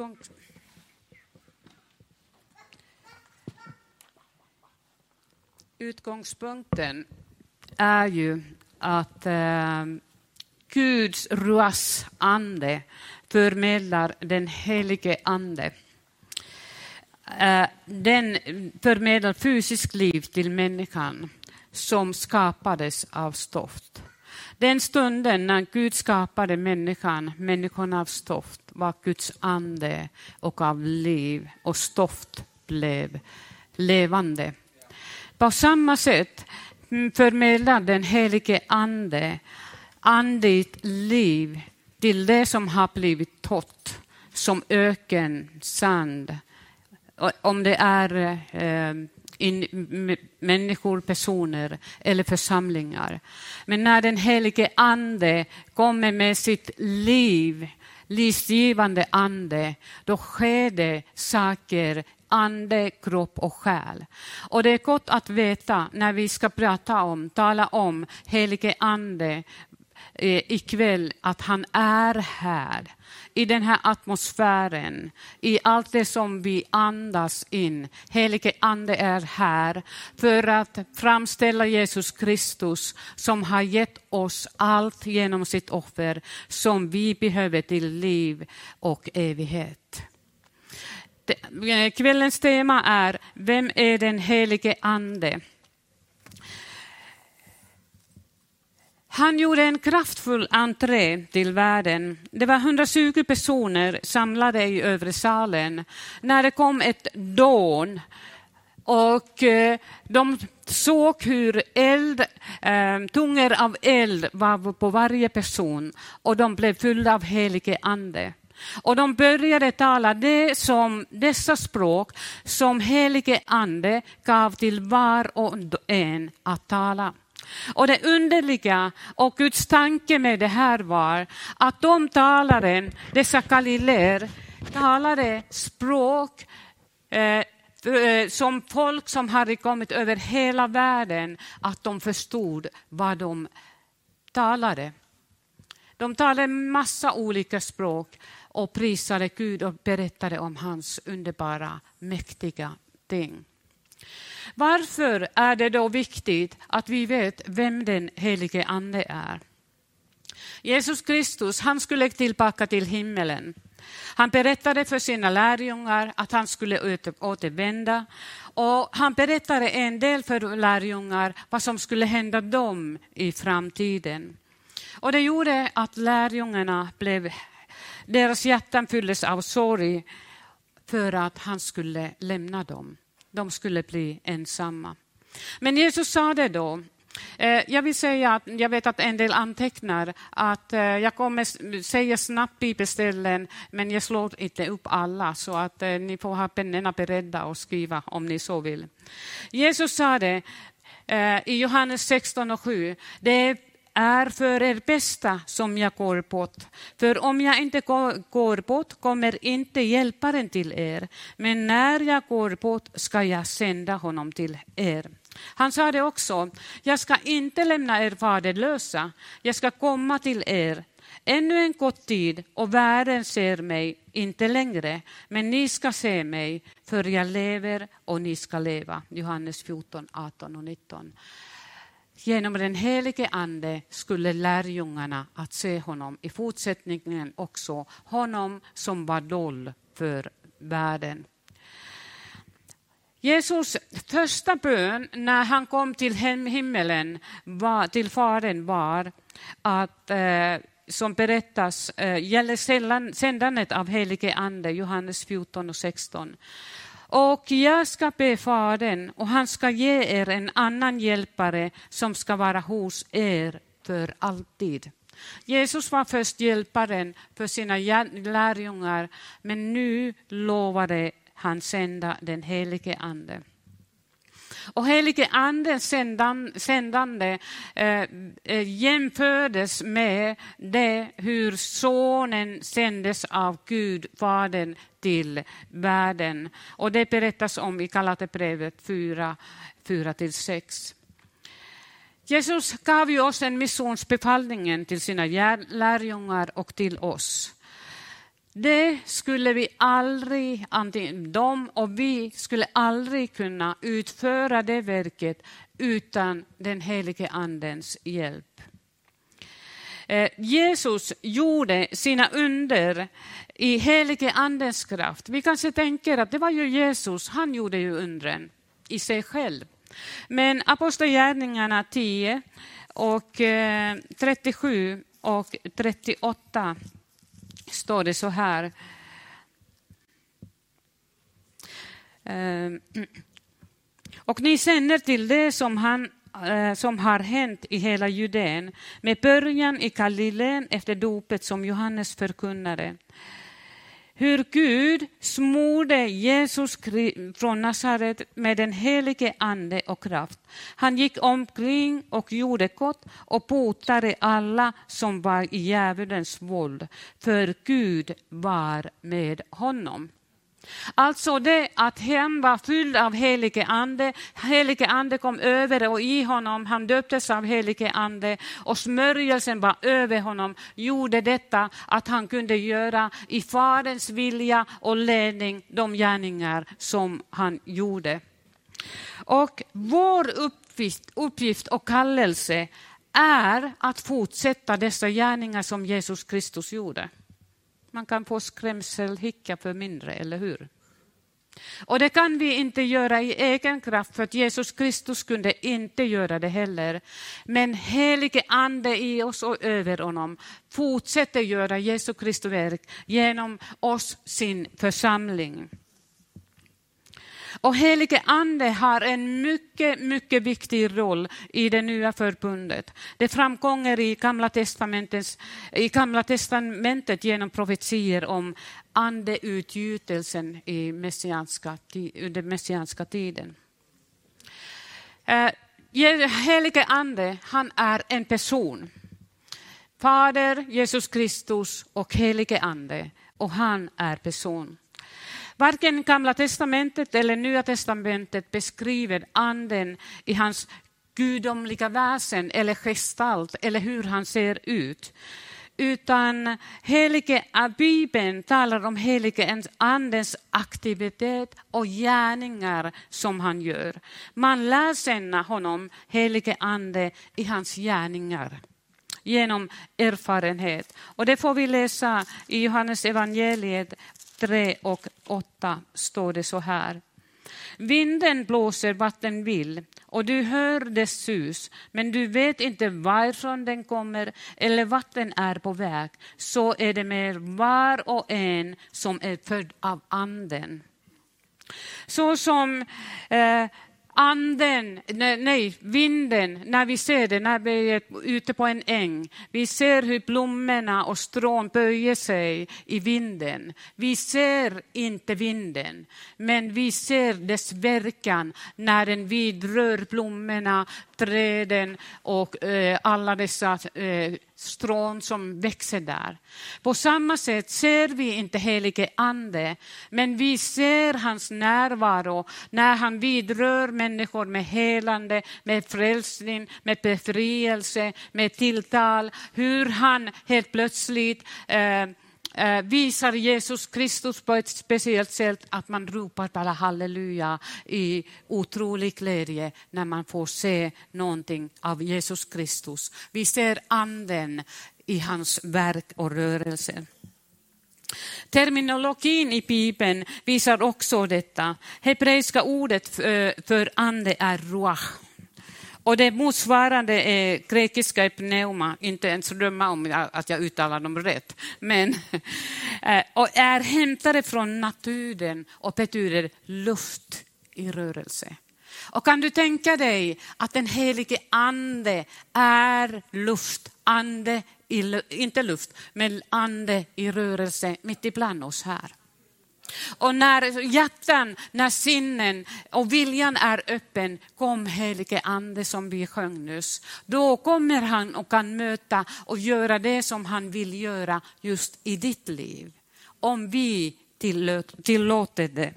Utgångs Utgångspunkten är ju att eh, Guds ruas ande förmedlar den helige ande. Eh, den förmedlar fysiskt liv till människan som skapades av stoft. Den stunden när Gud skapade människan, människan av stoft, var Guds ande och av liv och stoft blev levande. På samma sätt förmedlar den helige ande andligt liv till det som har blivit torrt, som öken, sand. Om det är eh, in, människor, personer eller församlingar. Men när den helige ande kommer med sitt liv, livsgivande ande, då sker det saker ande, kropp och själ. Och det är gott att veta när vi ska prata om, tala om helige ande Eh, ikväll att han är här i den här atmosfären, i allt det som vi andas in. Helige Ande är här för att framställa Jesus Kristus som har gett oss allt genom sitt offer som vi behöver till liv och evighet. Eh, kvällens tema är Vem är den helige Ande? Han gjorde en kraftfull entré till världen. Det var 120 personer samlade i övre salen när det kom ett dån och eh, de såg hur eld, eh, tungor av eld var på varje person och de blev fyllda av helige ande. Och de började tala det som, dessa språk som helige ande gav till var och en att tala. Och det underliga och Guds tanke med det här var att de talaren, dessa galileer, talade språk eh, eh, som folk som hade kommit över hela världen, att de förstod vad de talade. De talade massa olika språk och prisade Gud och berättade om hans underbara, mäktiga ting. Varför är det då viktigt att vi vet vem den helige Ande är? Jesus Kristus han skulle tillbaka till himmelen. Han berättade för sina lärjungar att han skulle återvända och han berättade en del för lärjungar vad som skulle hända dem i framtiden. Och det gjorde att lärjungarna blev, deras hjärtan fylldes av sorg för att han skulle lämna dem de skulle bli ensamma. Men Jesus sa det då. Eh, jag vill säga att jag vet att en del antecknar att eh, jag kommer säga snabbt bibelställen, men jag slår inte upp alla så att eh, ni får ha pennorna beredda och skriva om ni så vill. Jesus sa det i Johannes 16 och 7. Det är är för er bästa som jag går bort. För om jag inte går bort kommer inte hjälparen till er, men när jag går bort ska jag sända honom till er. Han sa det också, jag ska inte lämna er faderlösa, jag ska komma till er. Ännu en kort tid och världen ser mig inte längre, men ni ska se mig, för jag lever och ni ska leva. Johannes 14, 18 och 19. Genom den helige Ande skulle lärjungarna att se honom i fortsättningen också, honom som var dold för världen. Jesus första bön när han kom till himmelen, var, till Fadern, var att eh, som berättas eh, gäller sändandet av helige Ande, Johannes 14 och 16. Och jag ska be Fadern och han ska ge er en annan hjälpare som ska vara hos er för alltid. Jesus var först hjälparen för sina lärjungar, men nu lovade han sända den helige Ande. Och helige andens sändande eh, eh, jämfördes med det hur sonen sändes av Gud, Fadern, till världen. Och det berättas om i Galaterbrevet 4, 4-6. Jesus gav ju oss en missionsbefallning till sina lärjungar och till oss det skulle vi aldrig, antingen de och vi skulle aldrig kunna utföra det verket utan den helige Andens hjälp. Eh, Jesus gjorde sina under i helige Andens kraft. Vi kanske tänker att det var ju Jesus, han gjorde ju undren i sig själv. Men Apostlagärningarna 10 och eh, 37 och 38 står det så här. Ehm, Och ni känner till det som, han, eh, som har hänt i hela Judeen med början i Galileen efter dopet som Johannes förkunnade hur Gud smorde Jesus från Nasaret med den helige ande och kraft. Han gick omkring och gjorde gott och botade alla som var i djävulens våld, för Gud var med honom. Alltså det att hem var fylld av helige ande, helige ande kom över och i honom, han döptes av helige ande och smörjelsen var över honom, gjorde detta att han kunde göra i Faderns vilja och ledning de gärningar som han gjorde. Och vår uppgift, uppgift och kallelse är att fortsätta dessa gärningar som Jesus Kristus gjorde. Man kan få skrämselhicka för mindre, eller hur? Och det kan vi inte göra i egen kraft, för att Jesus Kristus kunde inte göra det heller. Men helige Ande i oss och över honom fortsätter göra Jesu Kristi verk genom oss, sin församling. Och helige Ande har en mycket, mycket viktig roll i det nya förbundet. Det framkommer i Gamla, testamentet, i Gamla testamentet genom profetier om andeutgjutelsen i messianska, under messianska tiden. Eh, helige Ande, han är en person. Fader, Jesus Kristus och helige Ande. Och han är person. Varken Gamla testamentet eller Nya testamentet beskriver anden i hans gudomliga väsen eller gestalt eller hur han ser ut. Utan helige, Bibeln talar om helige andens aktivitet och gärningar som han gör. Man lär känna honom, helige ande, i hans gärningar genom erfarenhet. Och det får vi läsa i Johannes evangeliet 3 och 8 står det så här. Vinden blåser vart den vill och du hör dess sus, men du vet inte varifrån den kommer eller vart den är på väg. Så är det med var och en som är född av anden. Så som eh, anden, nej, vinden, när vi ser det, när vi är ute på en äng. Vi ser hur blommorna och strån böjer sig i vinden. Vi ser inte vinden, men vi ser dess verkan när den vidrör blommorna, träden och eh, alla dessa eh, strån som växer där. På samma sätt ser vi inte helige ande, men vi ser hans närvaro när han vidrör människor med helande, med frälsning, med befrielse, med tilltal, hur han helt plötsligt eh, eh, visar Jesus Kristus på ett speciellt sätt att man ropar bara halleluja i otrolig glädje när man får se någonting av Jesus Kristus. Vi ser anden i hans verk och rörelse. Terminologin i Bibeln visar också detta. Hebreiska ordet för ande är ruach. Och det motsvarande är grekiska pneuma, inte ens drömma om att jag uttalar dem rätt, men eh, och är hämtade från naturen och betyder luft i rörelse. Och kan du tänka dig att den helige ande är luft, ande, i, inte luft, men ande i rörelse mitt ibland oss här. Och när hjärtan, när sinnen och viljan är öppen, kom helige ande som vi sjöng nyss. Då kommer han och kan möta och göra det som han vill göra just i ditt liv. Om vi tillåter det.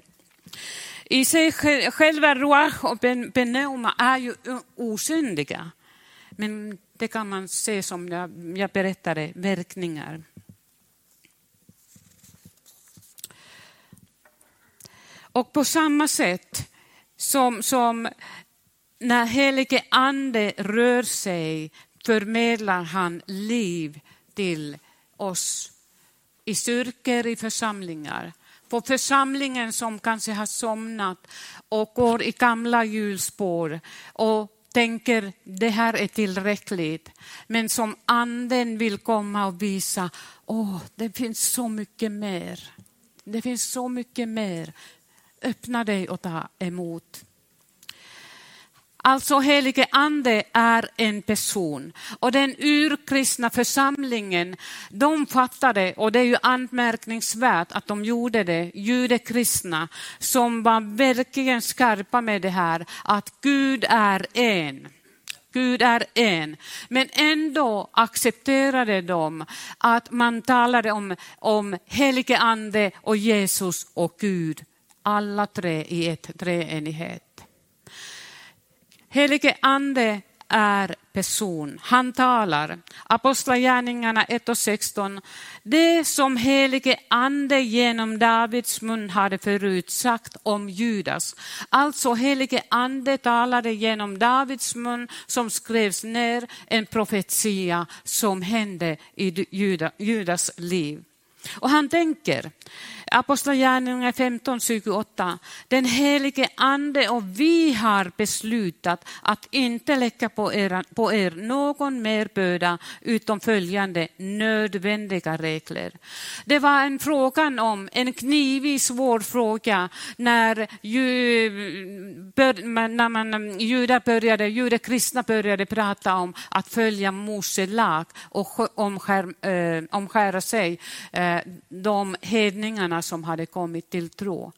I sig själva ruach och pneuma är ju osynliga. Men det kan man se som jag, jag berättade, verkningar. Och på samma sätt som, som när helige ande rör sig förmedlar han liv till oss i kyrkor, i församlingar. På församlingen som kanske har somnat och går i gamla hjulspår och tänker det här är tillräckligt. Men som anden vill komma och visa, åh, det finns så mycket mer. Det finns så mycket mer. Öppna dig och ta emot. Alltså helige ande är en person och den urkristna församlingen, de fattade, och det är ju anmärkningsvärt att de gjorde det, judekristna, som var verkligen skarpa med det här, att Gud är en. Gud är en. Men ändå accepterade de att man talade om, om helige ande och Jesus och Gud, alla tre i ett treenighet. Helige ande är person. Han talar. Apostlagärningarna 1 och 16. Det som helige ande genom Davids mun hade förutsagt om Judas. Alltså helige ande talade genom Davids mun som skrevs ner en profetia som hände i Judas liv. Och han tänker, Apostlagärningarna 15.28. Den helige ande och vi har beslutat att inte lägga på er, på er någon mer börda utom följande nödvändiga regler. Det var en fråga om, en knivig svår fråga när, ju, när man, judar började, judekristna började prata om att följa Mose lag och omskär, eh, omskära sig, eh, de hedningarna som hade kommit till tro.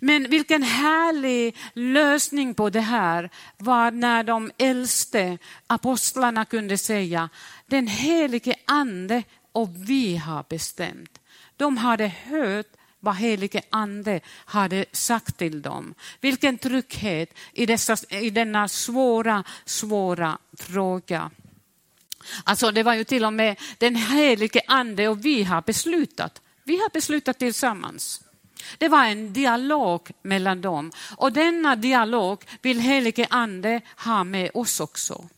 Men vilken härlig lösning på det här var när de äldste apostlarna kunde säga den helige ande och vi har bestämt. De hade hört vad helige ande hade sagt till dem. Vilken trygghet i, dessa, i denna svåra, svåra fråga. Alltså det var ju till och med den helige ande och vi har beslutat vi har beslutat tillsammans. Det var en dialog mellan dem och denna dialog vill helige ande ha med oss också.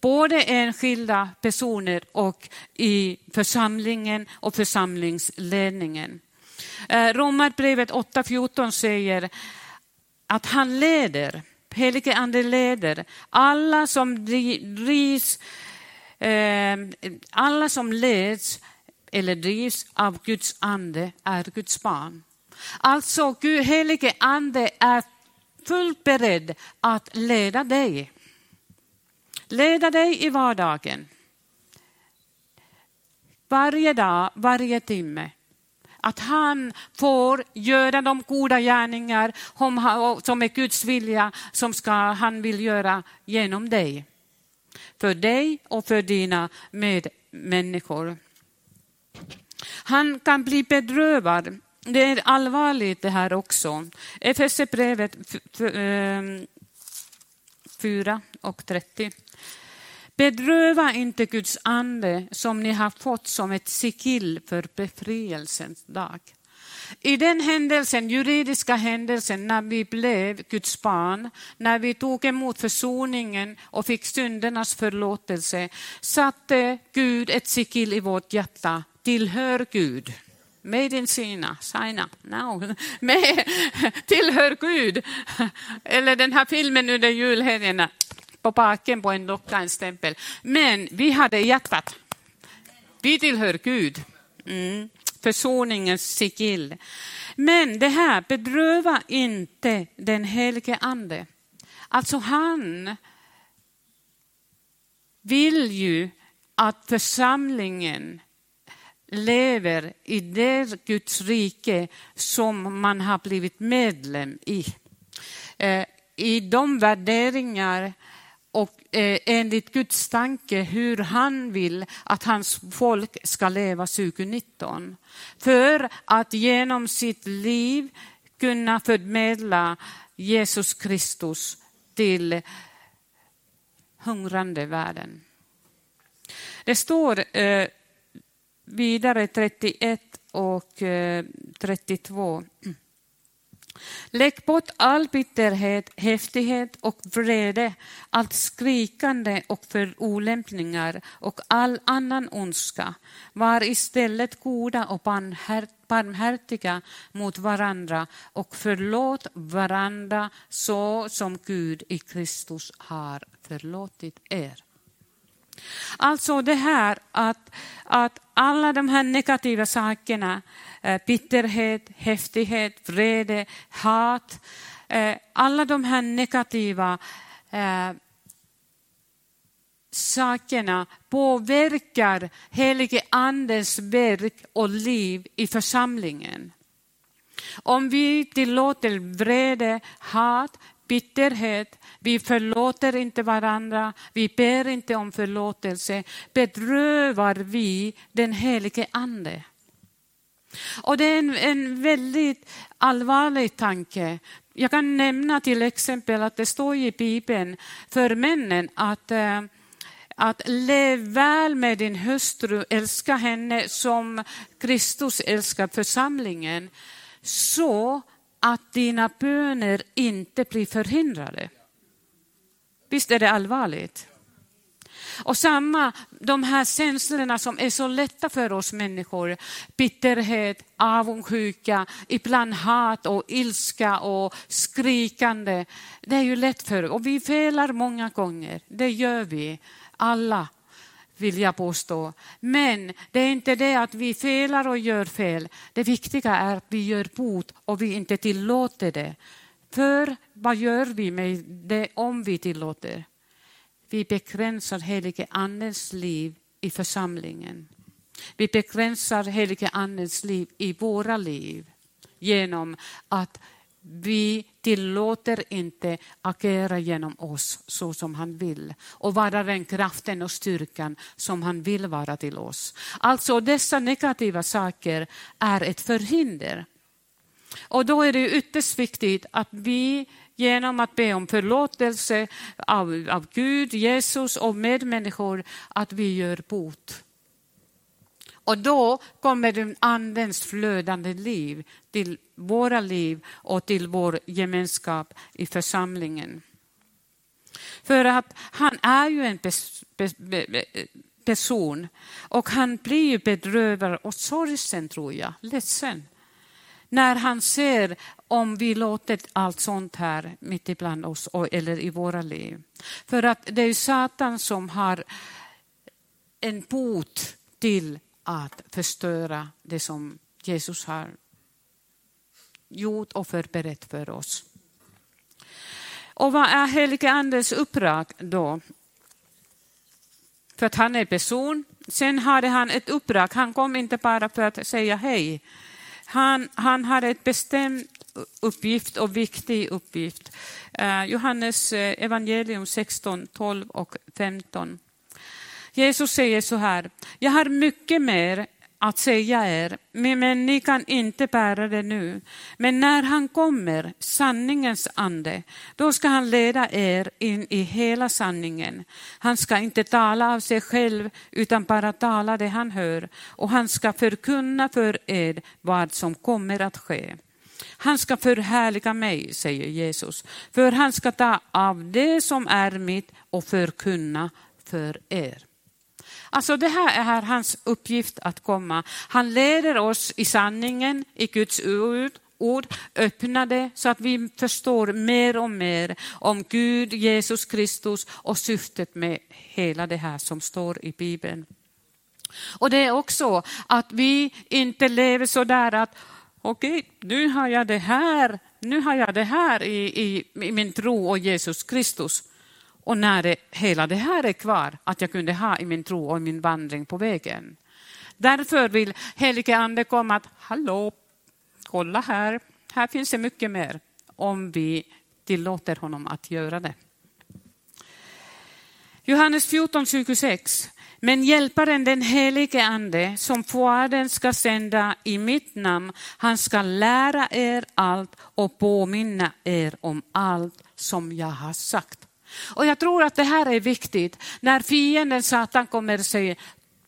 Både enskilda personer och i församlingen och församlingsledningen. Eh, Romarbrevet 8.14 säger att han leder, helige ande leder alla som drivs, Eh, alla som leds eller drivs av Guds ande är Guds barn. Alltså, Gud, helige ande är fullt beredd att leda dig. Leda dig i vardagen. Varje dag, varje timme. Att han får göra de goda gärningar som är Guds vilja, som ska, han vill göra genom dig. För dig och för dina medmänniskor. Han kan bli bedrövad. Det är allvarligt det här också. Efesierbrevet 4 ehm, och 30. Bedröva inte Guds ande som ni har fått som ett sigill för befrielsens dag. I den händelsen, juridiska händelsen, när vi blev Guds barn, när vi tog emot försoningen och fick syndernas förlåtelse, satte Gud ett sigill i vårt hjärta tillhör Gud. Made in Sina, China, now. Med, tillhör Gud. Eller den här filmen under julhelgerna, på baken på en docka, en stämpel. Men vi hade hjärtat. Vi tillhör Gud. Mm. Försoningens sigill. Men det här, bedröva inte den helige ande. Alltså han vill ju att församlingen lever i det Guds rike som man har blivit medlem i. Eh, I de värderingar och eh, enligt Guds tanke hur han vill att hans folk ska leva 2019. För att genom sitt liv kunna förmedla Jesus Kristus till hungrande världen. Det står eh, vidare 31 och eh, 32. Lägg bort all bitterhet, häftighet och vrede, allt skrikande och förolämpningar och all annan ondska. Var istället goda och barmhärtiga mot varandra och förlåt varandra så som Gud i Kristus har förlåtit er. Alltså det här att, att alla de här negativa sakerna, eh, bitterhet, häftighet, vrede, hat, eh, alla de här negativa eh, sakerna påverkar helige Andens verk och liv i församlingen. Om vi tillåter vrede, hat, bitterhet, vi förlåter inte varandra, vi ber inte om förlåtelse, bedrövar vi den helige Ande. Och det är en, en väldigt allvarlig tanke. Jag kan nämna till exempel att det står i Bibeln för männen att eh, att lev väl med din hustru, älska henne som Kristus älskar församlingen, så att dina böner inte blir förhindrade. Visst är det allvarligt? Och samma, de här känslorna som är så lätta för oss människor, bitterhet, avundsjuka, ibland hat och ilska och skrikande. Det är ju lätt för oss och vi felar många gånger, det gör vi alla vill jag påstå. Men det är inte det att vi felar och gör fel. Det viktiga är att vi gör bot och vi inte tillåter det. För vad gör vi med det om vi tillåter? Vi begränsar helige andens liv i församlingen. Vi begränsar helige andens liv i våra liv genom att vi tillåter inte agera genom oss så som han vill och vara den kraften och styrkan som han vill vara till oss. Alltså dessa negativa saker är ett förhinder. Och då är det ytterst viktigt att vi genom att be om förlåtelse av, av Gud, Jesus och medmänniskor, att vi gör bot. Och då kommer den andens flödande liv till våra liv och till vår gemenskap i församlingen. För att han är ju en person och han blir ju bedrövad och sorgsen tror jag, ledsen. När han ser om vi låter allt sånt här mitt ibland oss eller i våra liv. För att det är Satan som har en bot till att förstöra det som Jesus har gjort och förberett för oss. Och vad är helige Andes uppdrag då? För att han är person. Sen hade han ett uppdrag. Han kom inte bara för att säga hej. Han, han hade ett bestämt uppgift och viktig uppgift. Eh, Johannes eh, evangelium 16, 12 och 15. Jesus säger så här, jag har mycket mer att säga er, men ni kan inte bära det nu. Men när han kommer, sanningens ande, då ska han leda er in i hela sanningen. Han ska inte tala av sig själv, utan bara tala det han hör, och han ska förkunna för er vad som kommer att ske. Han ska förhärliga mig, säger Jesus, för han ska ta av det som är mitt och förkunna för er. Alltså det här är hans uppgift att komma. Han leder oss i sanningen, i Guds ord, ord, öppnade så att vi förstår mer och mer om Gud, Jesus Kristus och syftet med hela det här som står i Bibeln. Och det är också att vi inte lever så där att okej, okay, nu har jag det här, nu har jag det här i, i, i min tro och Jesus Kristus. Och när det, hela det här är kvar, att jag kunde ha i min tro och min vandring på vägen. Därför vill helige Ande komma att, hallå, kolla här, här finns det mycket mer om vi tillåter honom att göra det. Johannes 14, 26. Men hjälparen den helige ande som Fadern ska sända i mitt namn, han ska lära er allt och påminna er om allt som jag har sagt. Och jag tror att det här är viktigt. När fienden Satan kommer och säger,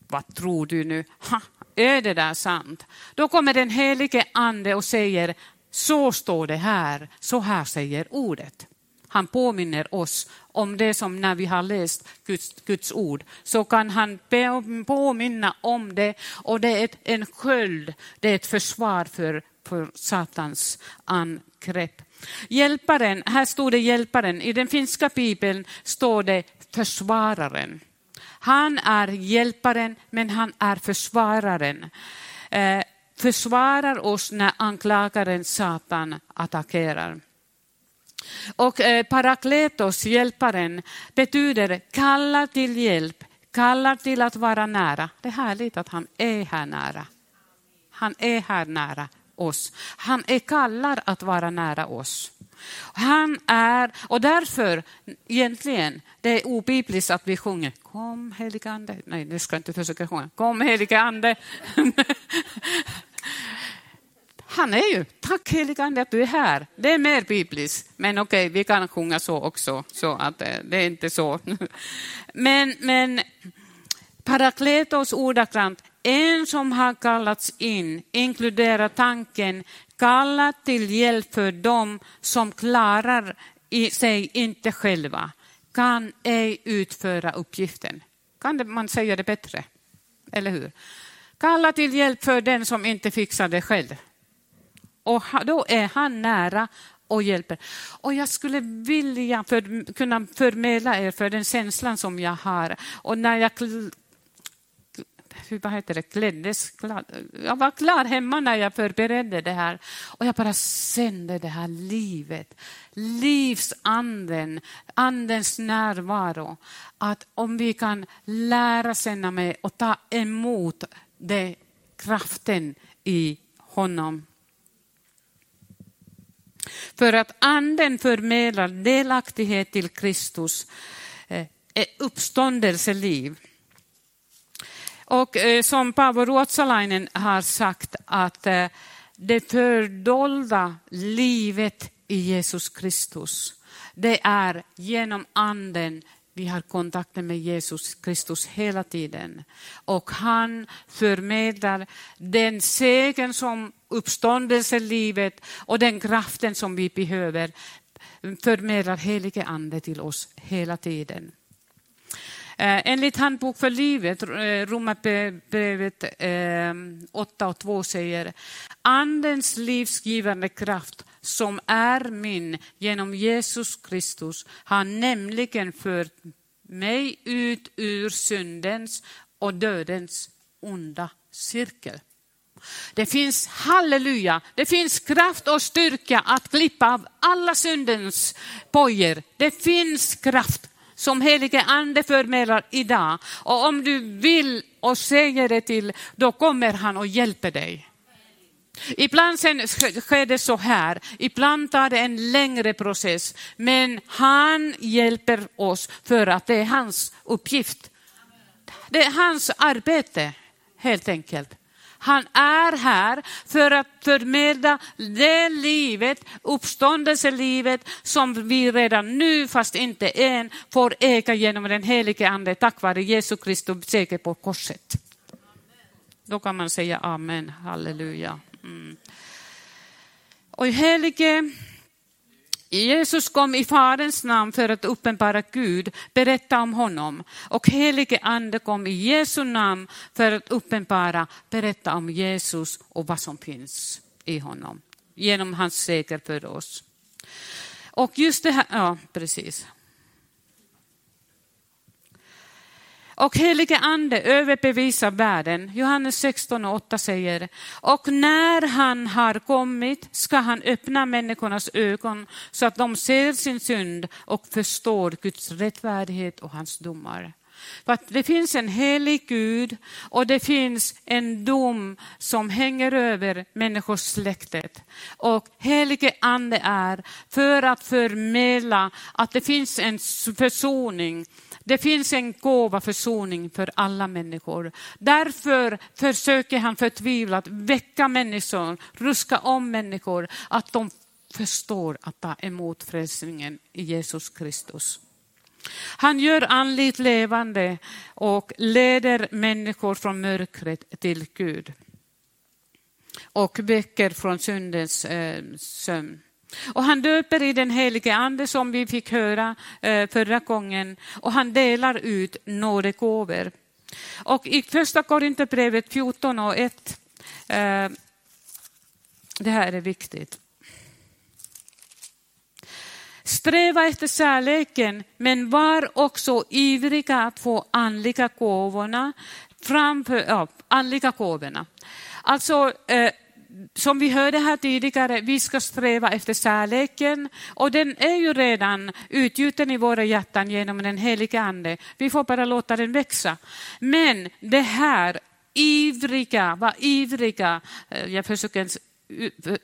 vad tror du nu? Ha, är det där sant? Då kommer den helige ande och säger, Så står det här, så här säger ordet. Han påminner oss om det som när vi har läst Guds, Guds ord så kan han påminna om det och det är ett, en sköld, det är ett försvar för, för Satans angrepp. Hjälparen, här står det hjälparen, i den finska bibeln står det försvararen. Han är hjälparen men han är försvararen. Eh, försvarar oss när anklagaren Satan attackerar. Och eh, parakletos, hjälparen, betyder kalla till hjälp, kallar till att vara nära. Det är härligt att han är här nära. Han är här nära oss. Han är kallad att vara nära oss. Han är, och därför egentligen, det är obibliskt att vi sjunger Kom helige Ande. Nej, nu ska jag inte försöka sjunga. Kom helige Ande. Han är ju, tack helige Ande att du är här. Det är mer bibliskt, men okej, okay, vi kan sjunga så också, så att eh, det är inte så. Men, men Parakletos ordagrant, en som har kallats in inkluderar tanken kallat till hjälp för dem som klarar sig inte själva, kan ej utföra uppgiften. Kan man säga det bättre? Eller hur? Kalla till hjälp för den som inte fixar det själv. Och då är han nära och hjälper. Och jag skulle vilja för, kunna förmedla er för den känslan som jag har. Och när jag vad heter det, kläddes glad. Jag var klar hemma när jag förberedde det här och jag bara kände det här livet, livsanden, andens närvaro. Att om vi kan lära känna mig och ta emot det, kraften i honom. För att anden förmedlar delaktighet till Kristus, eh, uppståndelseliv. Och eh, som Paavo Ruotsalainen har sagt att eh, det fördolda livet i Jesus Kristus, det är genom anden vi har kontakten med Jesus Kristus hela tiden. Och han förmedlar den segern som uppståndelselivet och den kraften som vi behöver förmedlar helige ande till oss hela tiden. Eh, enligt Handbok för livet, eh, Romarbrevet eh, 8 och 2 säger Andens livsgivande kraft som är min genom Jesus Kristus har nämligen fört mig ut ur syndens och dödens onda cirkel. Det finns, halleluja, det finns kraft och styrka att klippa av alla syndens bojor. Det finns kraft som helige ande förmedlar idag. Och om du vill och säger det till, då kommer han och hjälper dig. Ibland sen sker det så här, ibland tar det en längre process, men han hjälper oss för att det är hans uppgift. Det är hans arbete helt enkelt. Han är här för att förmedla det livet, uppståndelselivet som vi redan nu, fast inte än, får äga genom den helige Ande tack vare Jesu Kristus seger på korset. Då kan man säga amen, halleluja. Mm. Och helige Jesus kom i Faderns namn för att uppenbara Gud, berätta om honom. Och helige Ande kom i Jesu namn för att uppenbara, berätta om Jesus och vad som finns i honom. Genom hans seger för oss. Och just det här, ja precis. Och helige ande överbevisar världen. Johannes 16 och 8 säger, och när han har kommit ska han öppna människornas ögon så att de ser sin synd och förstår Guds rättfärdighet och hans domar. För att det finns en helig Gud och det finns en dom som hänger över människosläktet. Och helige ande är för att förmedla att det finns en försoning det finns en gåva försoning för alla människor. Därför försöker han förtvivlat väcka människor, ruska om människor, att de förstår att ta emot frälsningen i Jesus Kristus. Han gör andligt levande och leder människor från mörkret till Gud. och väcker från syndens eh, sömn. Och han döper i den helige ande som vi fick höra eh, förra gången och han delar ut nådegåvor. Och i första Korinthierbrevet 14 och 1, eh, det här är viktigt. Sträva efter kärleken, men var också ivriga att få andliga gåvorna framför, ja, andliga gåvorna. Alltså, eh, som vi hörde här tidigare, vi ska sträva efter kärleken och den är ju redan utgjuten i våra hjärtan genom den helige Ande. Vi får bara låta den växa. Men det här ivriga, var ivriga, eh, jag försöker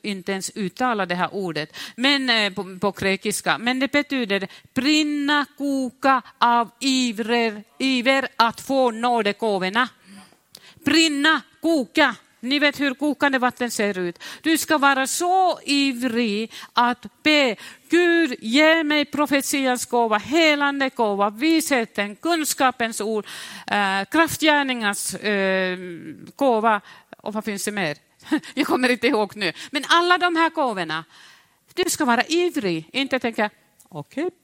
inte ens uttala det här ordet men, eh, på, på grekiska, men det betyder brinna, koka av iver, iver att få nådegåvorna. Brinna, koka. Ni vet hur kokande vatten ser ut. Du ska vara så ivrig att be Gud, ge mig profetians gåva, helande gåva, visheten, kunskapens ord, äh, kraftgärningars äh, gåva och vad finns det mer? Jag kommer inte ihåg nu. Men alla de här gåvorna, du ska vara ivrig, inte tänka okej, okay,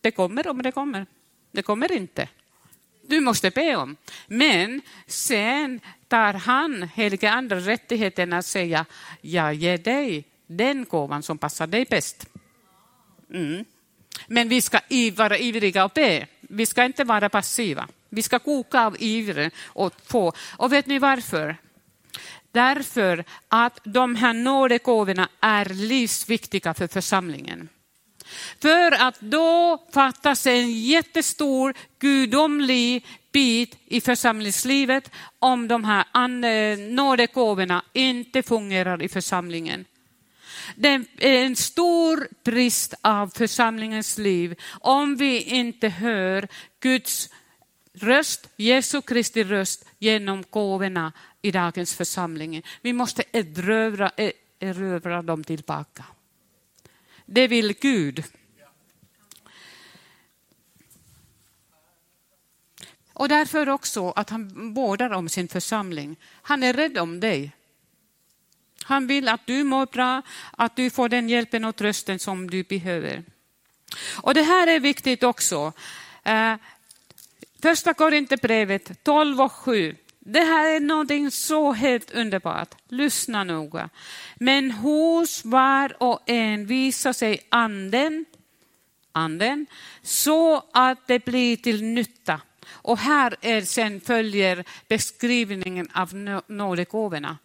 det kommer om det kommer. Det kommer inte. Du måste be om. Men sen tar han, helige ande, rättigheten att säga, jag ger dig den gåvan som passar dig bäst. Mm. Men vi ska vara ivriga och be. Vi ska inte vara passiva. Vi ska koka av iver och få. Och vet ni varför? Därför att de här nådegåvorna är livsviktiga för församlingen. För att då fattas en jättestor gudomlig bit i församlingslivet om de här eh, nådegåvorna inte fungerar i församlingen. Det är en stor brist av församlingens liv om vi inte hör Guds röst, Jesu Kristi röst genom gåvorna i dagens församling. Vi måste erövra, erövra dem tillbaka. Det vill Gud. Och därför också att han vårdar om sin församling. Han är rädd om dig. Han vill att du mår bra, att du får den hjälpen och trösten som du behöver. Och det här är viktigt också. Eh, Första Korinthierbrevet 12 och 7. Det här är någonting så helt underbart. Lyssna noga. Men hos var och en visar sig anden, anden så att det blir till nytta. Och här är sen följer beskrivningen av nådegåvorna.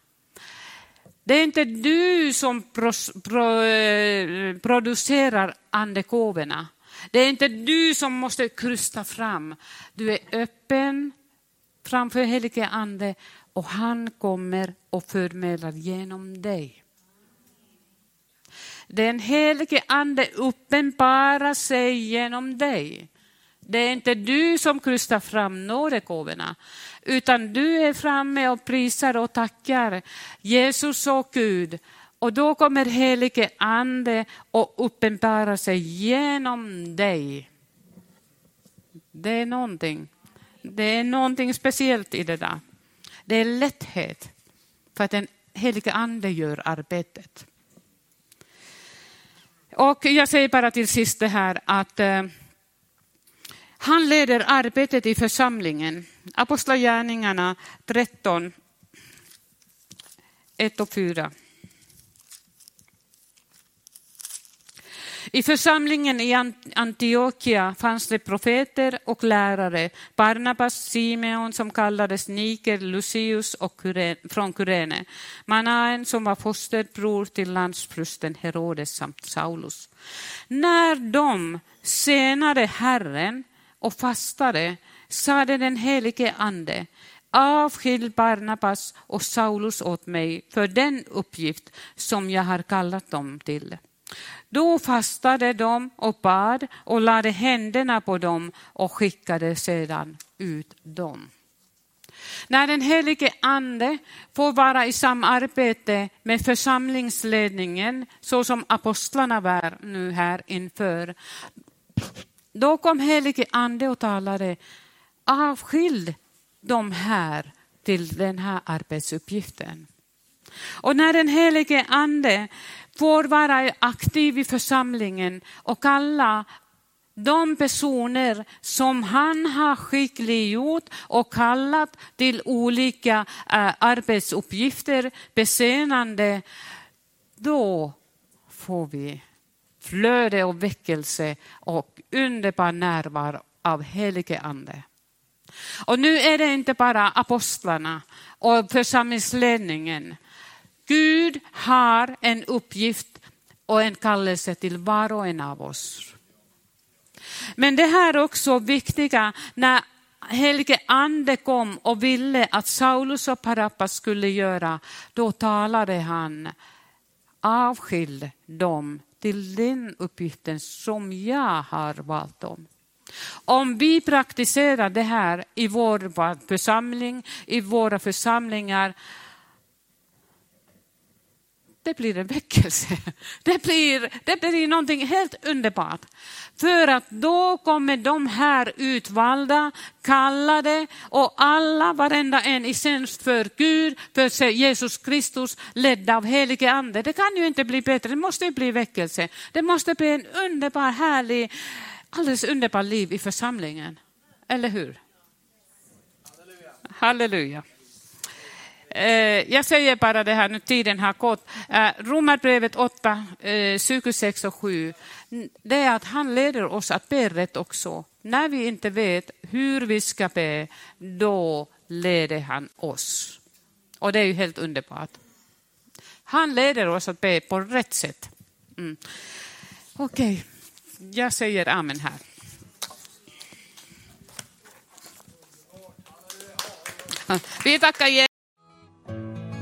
Det är inte du som pro, pro, producerar andegåvorna. Det är inte du som måste krysta fram. Du är öppen framför helige ande och han kommer och förmedlar genom dig. Den helige ande uppenbarar sig genom dig. Det är inte du som krystar fram nådegåvorna, utan du är framme och prisar och tackar Jesus och Gud. Och då kommer helige ande och uppenbarar sig genom dig. Det är någonting. Det är någonting speciellt i det där. Det är lätthet för att den helige ande gör arbetet. Och jag säger bara till sist det här att eh, han leder arbetet i församlingen. Apostlagärningarna 13, 1 och 4. I församlingen i Antiochia fanns det profeter och lärare, Barnabas, Simeon som kallades Niker, Lucius och Kuren, från Kyrene, Manaen som var fosterbror till landsfrusten Herodes samt Saulus. När de senare Herren och fastade sade den helige ande, avskilj Barnabas och Saulus åt mig för den uppgift som jag har kallat dem till. Då fastade de och bad och lade händerna på dem och skickade sedan ut dem. När den helige ande får vara i samarbete med församlingsledningen, så som apostlarna var nu här inför, då kom helige ande och talade, avskild de här till den här arbetsuppgiften. Och när den helige ande får vara aktiv i församlingen och kalla de personer som han har skickliggjort och kallat till olika eh, arbetsuppgifter, besönande, då får vi flöde och väckelse och underbar närvaro av helige ande. Och nu är det inte bara apostlarna och församlingsledningen. Gud har en uppgift och en kallelse till var och en av oss. Men det här är också viktiga när helige ande kom och ville att Saulus och Parappas skulle göra, då talade han avskild dem till den uppgiften som jag har valt om. Om vi praktiserar det här i vår församling, i våra församlingar, det blir en väckelse. Det blir, det blir någonting helt underbart. För att då kommer de här utvalda, kallade och alla, varenda en i tjänst för Gud, för Jesus Kristus, ledda av helige ande. Det kan ju inte bli bättre, det måste bli väckelse. Det måste bli en underbar, härlig, alldeles underbar liv i församlingen. Eller hur? Halleluja. Halleluja. Eh, jag säger bara det här, nu tiden har gått. Eh, Romarbrevet 8, 26 eh, och 7. Det är att han leder oss att be rätt också. När vi inte vet hur vi ska be, då leder han oss. Och det är ju helt underbart. Han leder oss att be på rätt sätt. Mm. Okej, okay. jag säger amen här. Vi tackar